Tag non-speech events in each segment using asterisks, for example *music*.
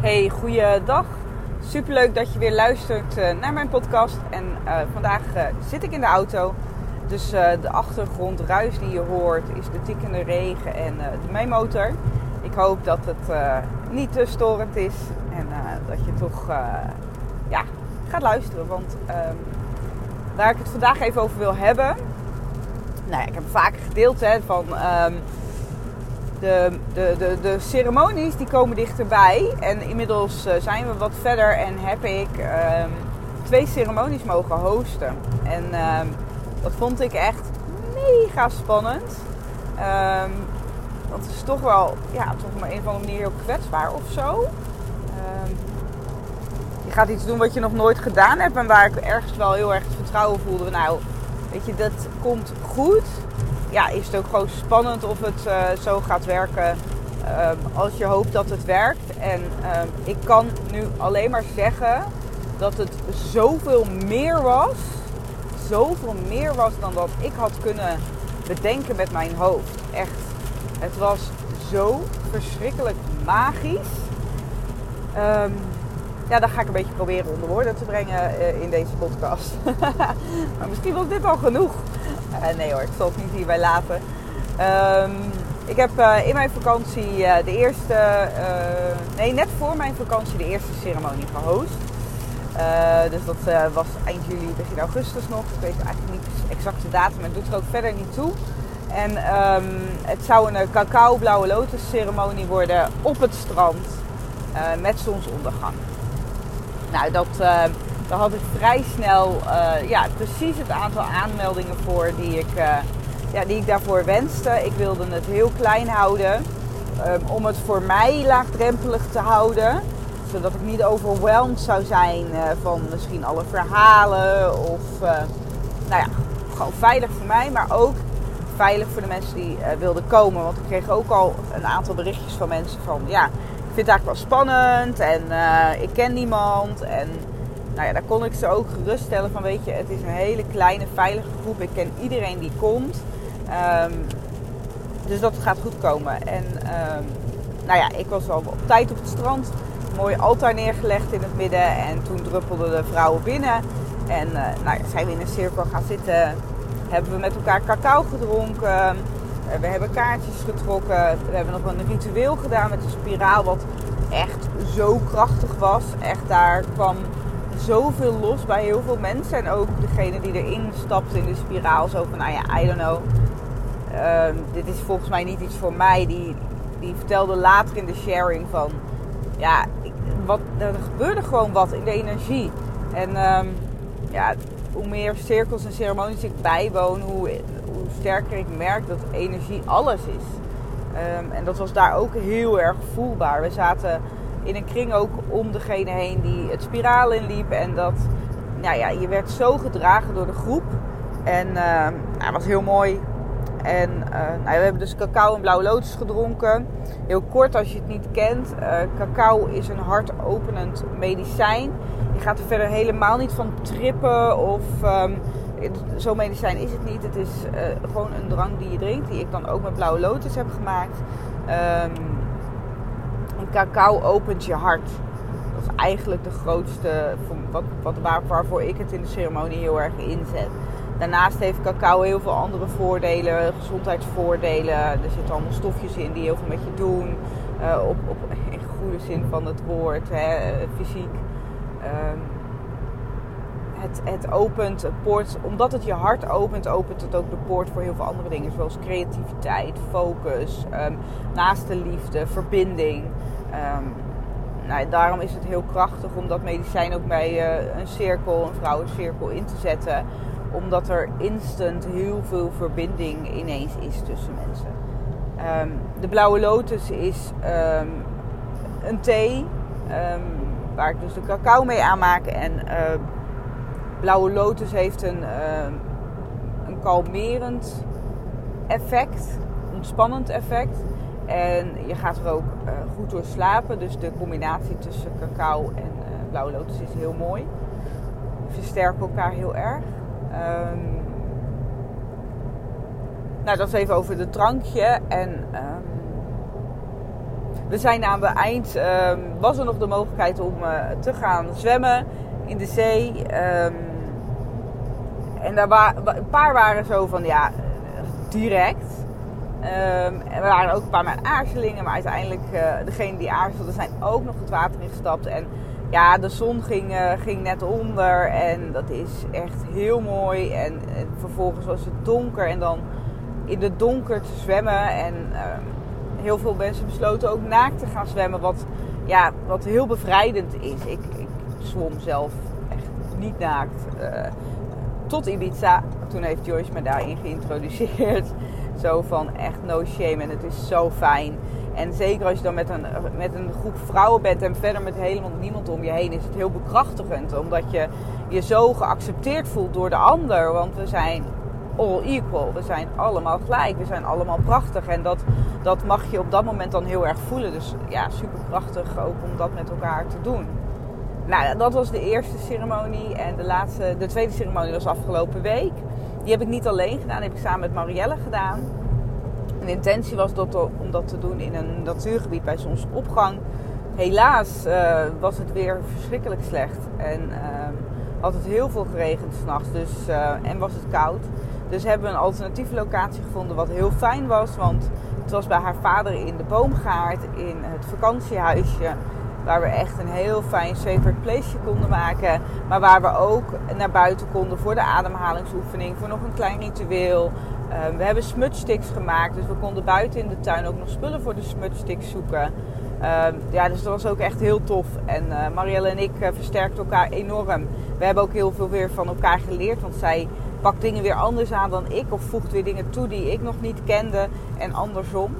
Hey, goeiedag. Superleuk dat je weer luistert uh, naar mijn podcast. En uh, vandaag uh, zit ik in de auto. Dus de achtergrondruis die je hoort is de tikkende regen en de mijn motor. Ik hoop dat het niet te storend is en dat je toch ja, gaat luisteren. Want ehm, waar ik het vandaag even over wil hebben. Nou ik heb vaker gedeeld van... De, de, de, de ceremonies die komen dichterbij. En inmiddels uh, zijn we wat verder en heb ik um, twee ceremonies mogen hosten. En um, dat vond ik echt mega spannend. Um, want het is toch wel, ja, toch op een of andere manier heel kwetsbaar of zo. je gaat iets doen wat je nog nooit gedaan hebt en waar ik ergens wel heel erg vertrouwen voelde. Nou, weet je, dat komt goed ja, is het ook gewoon spannend of het uh, zo gaat werken uh, als je hoopt dat het werkt. En uh, ik kan nu alleen maar zeggen dat het zoveel meer was. Zoveel meer was dan wat ik had kunnen bedenken met mijn hoofd. Echt. Het was zo verschrikkelijk magisch. Um, ja, dat ga ik een beetje proberen onder woorden te brengen uh, in deze podcast. *laughs* maar misschien was dit al genoeg. Uh, nee hoor, ik zal het niet hierbij laten. Um, ik heb uh, in mijn vakantie de eerste, nee net voor mijn vakantie de eerste ceremonie gehost. dus dat was eind juli, begin augustus nog. Ik weet eigenlijk niet de exacte datum, maar het doet er ook verder niet toe. En um, het zou een cacao blauwe lotus ceremonie worden op het strand met zonsondergang. Nou, dat, daar had ik vrij snel uh, ja, precies het aantal aanmeldingen voor die ik, uh, ja, die ik daarvoor wenste. Ik wilde het heel klein houden um, om het voor mij laagdrempelig te houden. Zodat ik niet overweldigd zou zijn van misschien alle verhalen. Of nou ja, gewoon veilig voor mij, maar ook veilig voor de mensen die wilden komen. Want ik kreeg ook al een aantal berichtjes van mensen van ja vind het eigenlijk wel spannend en ik ken niemand. En nou ja, daar kon ik ze ook geruststellen van weet je, het is een hele kleine veilige groep. Ik ken iedereen die komt. Um, dus dat gaat goed komen. En um, nou ja, ik was al op tijd op het strand. Mooi altaar neergelegd in het midden. En toen druppelden de vrouwen binnen. En uh, nou ja, zijn we in een cirkel gaan zitten. Hebben we met elkaar cacao gedronken. We hebben kaartjes getrokken. We hebben nog een ritueel gedaan met een spiraal wat echt zo krachtig was. Echt daar kwam zoveel los bij heel veel mensen. En ook degene die erin stapte in de spiraal. Zo van, nou ja, I don't know. Uh, dit is volgens mij niet iets voor mij. Die, die vertelde later in de sharing van... Ja, wat, er gebeurde gewoon wat in de energie. En um, ja, hoe meer cirkels en ceremonies ik bijwoon, hoe, hoe sterker ik merk dat energie alles is. Um, en dat was daar ook heel erg voelbaar. We zaten in een kring ook om degene heen die het spiraal inliep. En dat, nou ja, je werd zo gedragen door de groep. En uh, nou, dat was heel mooi. En uh, nou, we hebben dus cacao en blauwe lotus gedronken. Heel kort als je het niet kent. Uh, cacao is een hartopenend medicijn. Je gaat er verder helemaal niet van trippen of um, zo'n medicijn is het niet. Het is uh, gewoon een drank die je drinkt, die ik dan ook met blauwe lotus heb gemaakt. En cacao opent je hart. Dat is eigenlijk de grootste, wat, wat, waar, waarvoor ik het in de ceremonie heel erg inzet. Daarnaast heeft cacao heel veel andere voordelen, gezondheidsvoordelen. Er zitten allemaal stofjes in die heel veel met je doen. Uh, op, op in goede zin van het woord, hè, fysiek. Um, het, het opent een poort, omdat het je hart opent, opent het ook de poort voor heel veel andere dingen. Zoals creativiteit, focus, um, naaste liefde, verbinding. Um, nou, daarom is het heel krachtig om dat medicijn ook bij uh, een cirkel, een vrouwencirkel in te zetten. Omdat er instant heel veel verbinding ineens is tussen mensen. Um, de blauwe lotus is een thee waar ik dus de cacao mee aanmaak. En uh, blauwe lotus heeft een, een kalmerend effect, ontspannend effect. En je gaat er ook uh, goed door slapen. Dus de combinatie tussen cacao en uh, blauwe lotus is heel mooi. Versterken elkaar heel erg. Um, nou, dat is even over het drankje. En um, we zijn aan het eind, ehm, was er nog de mogelijkheid om uh, te gaan zwemmen in de zee. En daar een paar waren zo van, ja, direct. Um, er waren ook een paar mijn aarzelingen, maar uiteindelijk, uh, degene die aarzelden zijn ook nog het water ingestapt. En ja, de zon ging, uh, ging net onder en dat is echt heel mooi. En, en, vervolgens was het donker en dan in het donker te zwemmen. En uh, heel veel mensen besloten ook naakt te gaan zwemmen, wat, ja, wat heel bevrijdend is. Ik, ik zwom zelf echt niet naakt. Tot Ibiza. Toen heeft Joyce me daarin geïntroduceerd. Zo van echt no shame en het is zo fijn. En zeker als je dan met een, met een groep vrouwen bent en verder met helemaal niemand om je heen, is het heel bekrachtigend. Omdat je je zo geaccepteerd voelt door de ander. Want we zijn all equal. We zijn allemaal gelijk. We zijn allemaal prachtig. En dat, dat mag je op dat moment dan heel erg voelen. Dus ja, super prachtig ook om dat met elkaar te doen. Nou, dat was de eerste ceremonie. En de, laatste, de tweede ceremonie was afgelopen week. Die heb ik niet alleen gedaan, die heb ik samen met Marielle gedaan. de intentie was dat, om dat te doen in een natuurgebied bij zonsopgang. Helaas uh, was het weer verschrikkelijk slecht. En uh, had het heel veel geregend s'nachts. Dus, uh, en was het koud. Dus hebben we een alternatieve locatie gevonden wat heel fijn was. Want het was bij haar vader in de boomgaard in het vakantiehuisje. Waar we echt een heel fijn sacred place konden maken. Maar waar we ook naar buiten konden voor de ademhalingsoefening. Voor nog een klein ritueel. Uh, we hebben smutsticks gemaakt. Dus we konden buiten in de tuin ook nog spullen voor de smutsticks zoeken. Uh, ja, dus dat was ook echt heel tof. En uh, Marielle en ik uh, versterkten elkaar enorm. We hebben ook heel veel weer van elkaar geleerd. Want zij pakt dingen weer anders aan dan ik. Of voegt weer dingen toe die ik nog niet kende. En andersom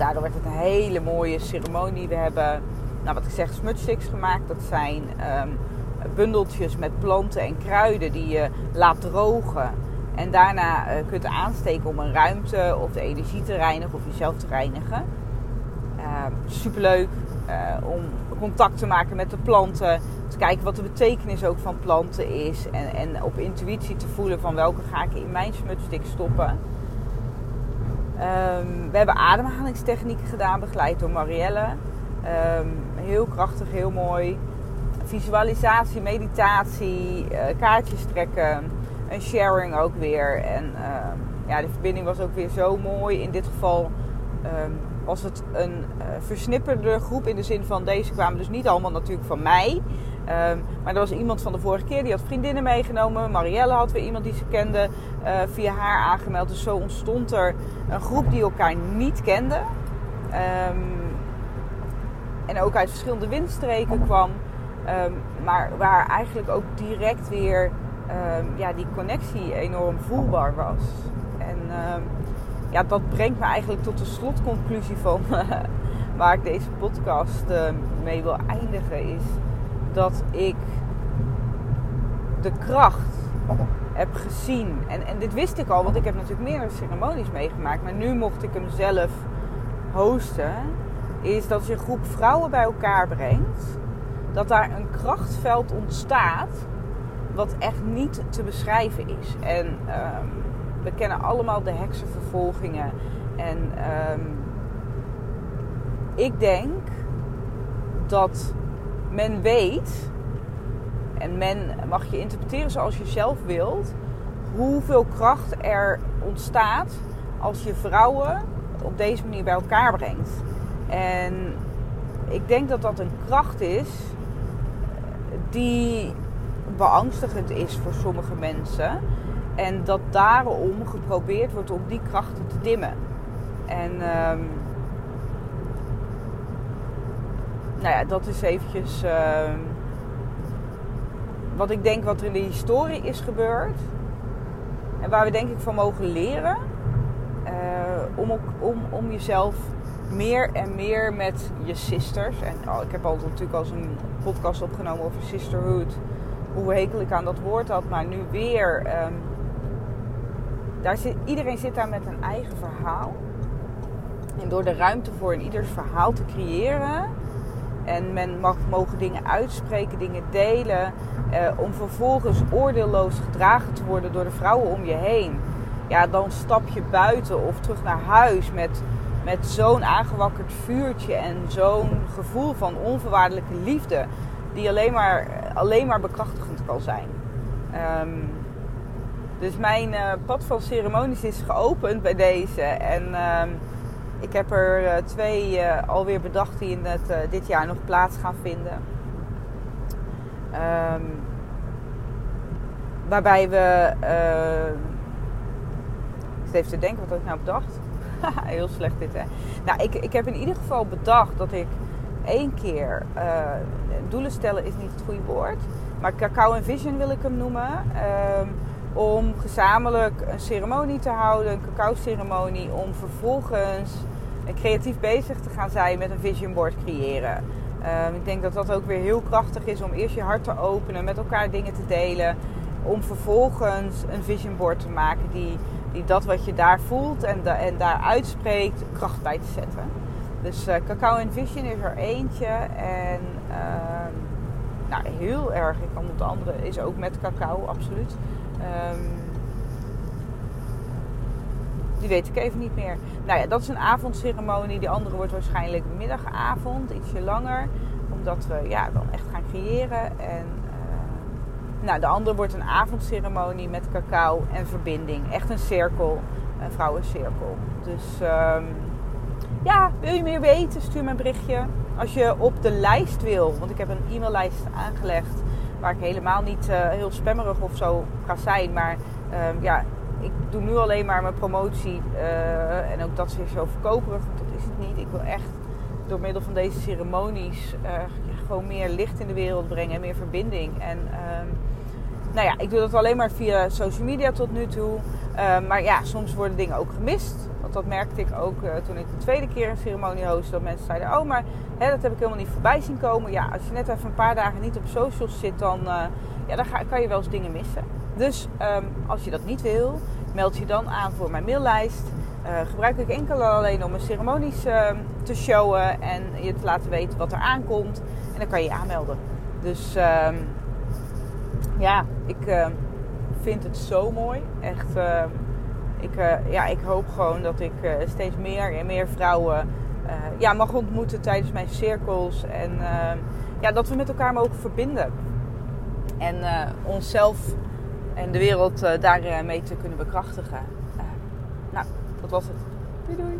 daardoor werd het een hele mooie ceremonie. We hebben, nou wat ik zeg, smutsticks gemaakt. Dat zijn um, bundeltjes met planten en kruiden die je laat drogen. En daarna uh, kunt aansteken om een ruimte of de energie te reinigen of jezelf te reinigen. Uh, superleuk uh, om contact te maken met de planten. Te kijken wat de betekenis ook van planten is. En, en op intuïtie te voelen van welke ga ik in mijn smutstick stoppen. Um, we hebben ademhalingstechnieken gedaan, begeleid door Marielle. Um, heel krachtig, heel mooi. Visualisatie, meditatie, uh, kaartjes trekken, een sharing ook weer. En uh, ja, de verbinding was ook weer zo mooi. In dit geval was het een uh, versnipperde groep in de zin van deze kwamen dus niet allemaal natuurlijk van mij. Um, maar er was iemand van de vorige keer die had vriendinnen meegenomen. Marielle had weer iemand die ze kende uh, via haar aangemeld. Dus zo ontstond er een groep die elkaar niet kende. Um, en ook uit verschillende windstreken kwam. Um, maar waar eigenlijk ook direct weer ja, die connectie enorm voelbaar was. En ja, dat brengt me eigenlijk tot de slotconclusie van *laughs* waar ik deze podcast mee wil eindigen. Is dat ik de kracht heb gezien. En, en dit wist ik al, want ik heb natuurlijk meerdere ceremonies meegemaakt. Maar nu mocht ik hem zelf hosten. Is dat je een groep vrouwen bij elkaar brengt. Dat daar een krachtveld ontstaat. Wat echt niet te beschrijven is. En um, we kennen allemaal de heksenvervolgingen. En um, ik denk dat men weet, en men mag je interpreteren zoals je zelf wilt, hoeveel kracht er ontstaat als je vrouwen op deze manier bij elkaar brengt. En ik denk dat dat een kracht is die beangstigend is voor sommige mensen. En dat daarom geprobeerd wordt om die krachten te dimmen. En um, nou ja, dat is eventjes uh, wat ik denk wat er in de historie is gebeurd. En waar we denk ik van mogen leren. Uh, om, om, om jezelf meer en meer met je sisters. En oh, ik heb altijd natuurlijk al een podcast opgenomen over sisterhood. Hoe hekel ik aan dat woord had. Maar nu weer. Um, daar zit, iedereen zit daar met een eigen verhaal. En door de ruimte voor in ieders verhaal te creëren en men mag mogen dingen uitspreken, dingen delen. Eh, om vervolgens oordeelloos gedragen te worden door de vrouwen om je heen. Ja, dan stap je buiten of terug naar huis met, met zo'n aangewakkerd vuurtje en zo'n gevoel van onvoorwaardelijke liefde, die alleen maar, alleen maar bekrachtigend kan zijn. Ehm, dus mijn uh, pad van ceremonies is geopend bij deze. En ehm, ik heb er uh, twee uh, alweer bedacht die in het, dit jaar nog plaats gaan vinden. Um, waarbij we. ik zit even te denken wat ik nou bedacht. *laughs* Heel slecht dit hè. Nou, ik, ik heb in ieder geval bedacht dat ik één keer. doelen stellen is niet het goede woord. Maar Cacao en Vision wil ik hem noemen. Um, om gezamenlijk een ceremonie te houden, een cacao-ceremonie, om vervolgens creatief bezig te gaan zijn met een vision board creëren. Um, ik denk dat dat ook weer heel krachtig is om eerst je hart te openen, met elkaar dingen te delen, om vervolgens een vision board te maken die, die dat wat je daar voelt en, en daar uitspreekt kracht bij te zetten. Dus uh, Cacao en Vision is er eentje en uh, nou, heel erg, ik kan de andere, is ook met cacao, absoluut. Um, die weet ik even niet meer. Nou ja, dat is een avondceremonie. Die andere wordt waarschijnlijk middagavond, ietsje langer. Omdat we ja, dan echt gaan creëren. En uh, nou, de andere wordt een avondceremonie met cacao en verbinding. Echt een cirkel, een vrouwencirkel. Dus um, ja, wil je meer weten? Stuur me een berichtje. Als je op de lijst wil, want ik heb een e-maillijst aangelegd waar ik helemaal niet uh, heel spammerig of zo ga zijn. Maar um, ja, ik doe nu alleen maar mijn promotie. Uh, en ook dat is zo verkoperig, want dat is het niet. Ik wil echt door middel van deze ceremonies uh, gewoon meer licht in de wereld brengen en meer verbinding. En um, nou ja, ik doe dat alleen maar via social media tot nu toe. Uh, maar ja, soms worden dingen ook gemist. Want dat merkte ik ook uh, toen ik de tweede keer een ceremonie hostte. Dat mensen zeiden, oh maar hè, dat heb ik helemaal niet voorbij zien komen. Ja, als je net even een paar dagen niet op socials zit, dan, ja, dan ga, kan je wel eens dingen missen. Dus um, als je dat niet wil, meld je dan aan voor mijn maillijst. gebruik ik enkel alleen om mijn ceremonies ehm, te showen en je te laten weten wat er aankomt. En dan kan je je aanmelden. Dus... Um, ja, ik vind het zo mooi. Echt, ik, uh, ja, ik hoop gewoon dat ik steeds meer en meer vrouwen ja, mag ontmoeten tijdens mijn cirkels. En ja, dat we met elkaar mogen verbinden. En onszelf en de wereld daarmee te kunnen bekrachtigen. nou, dat was het. Doei doei.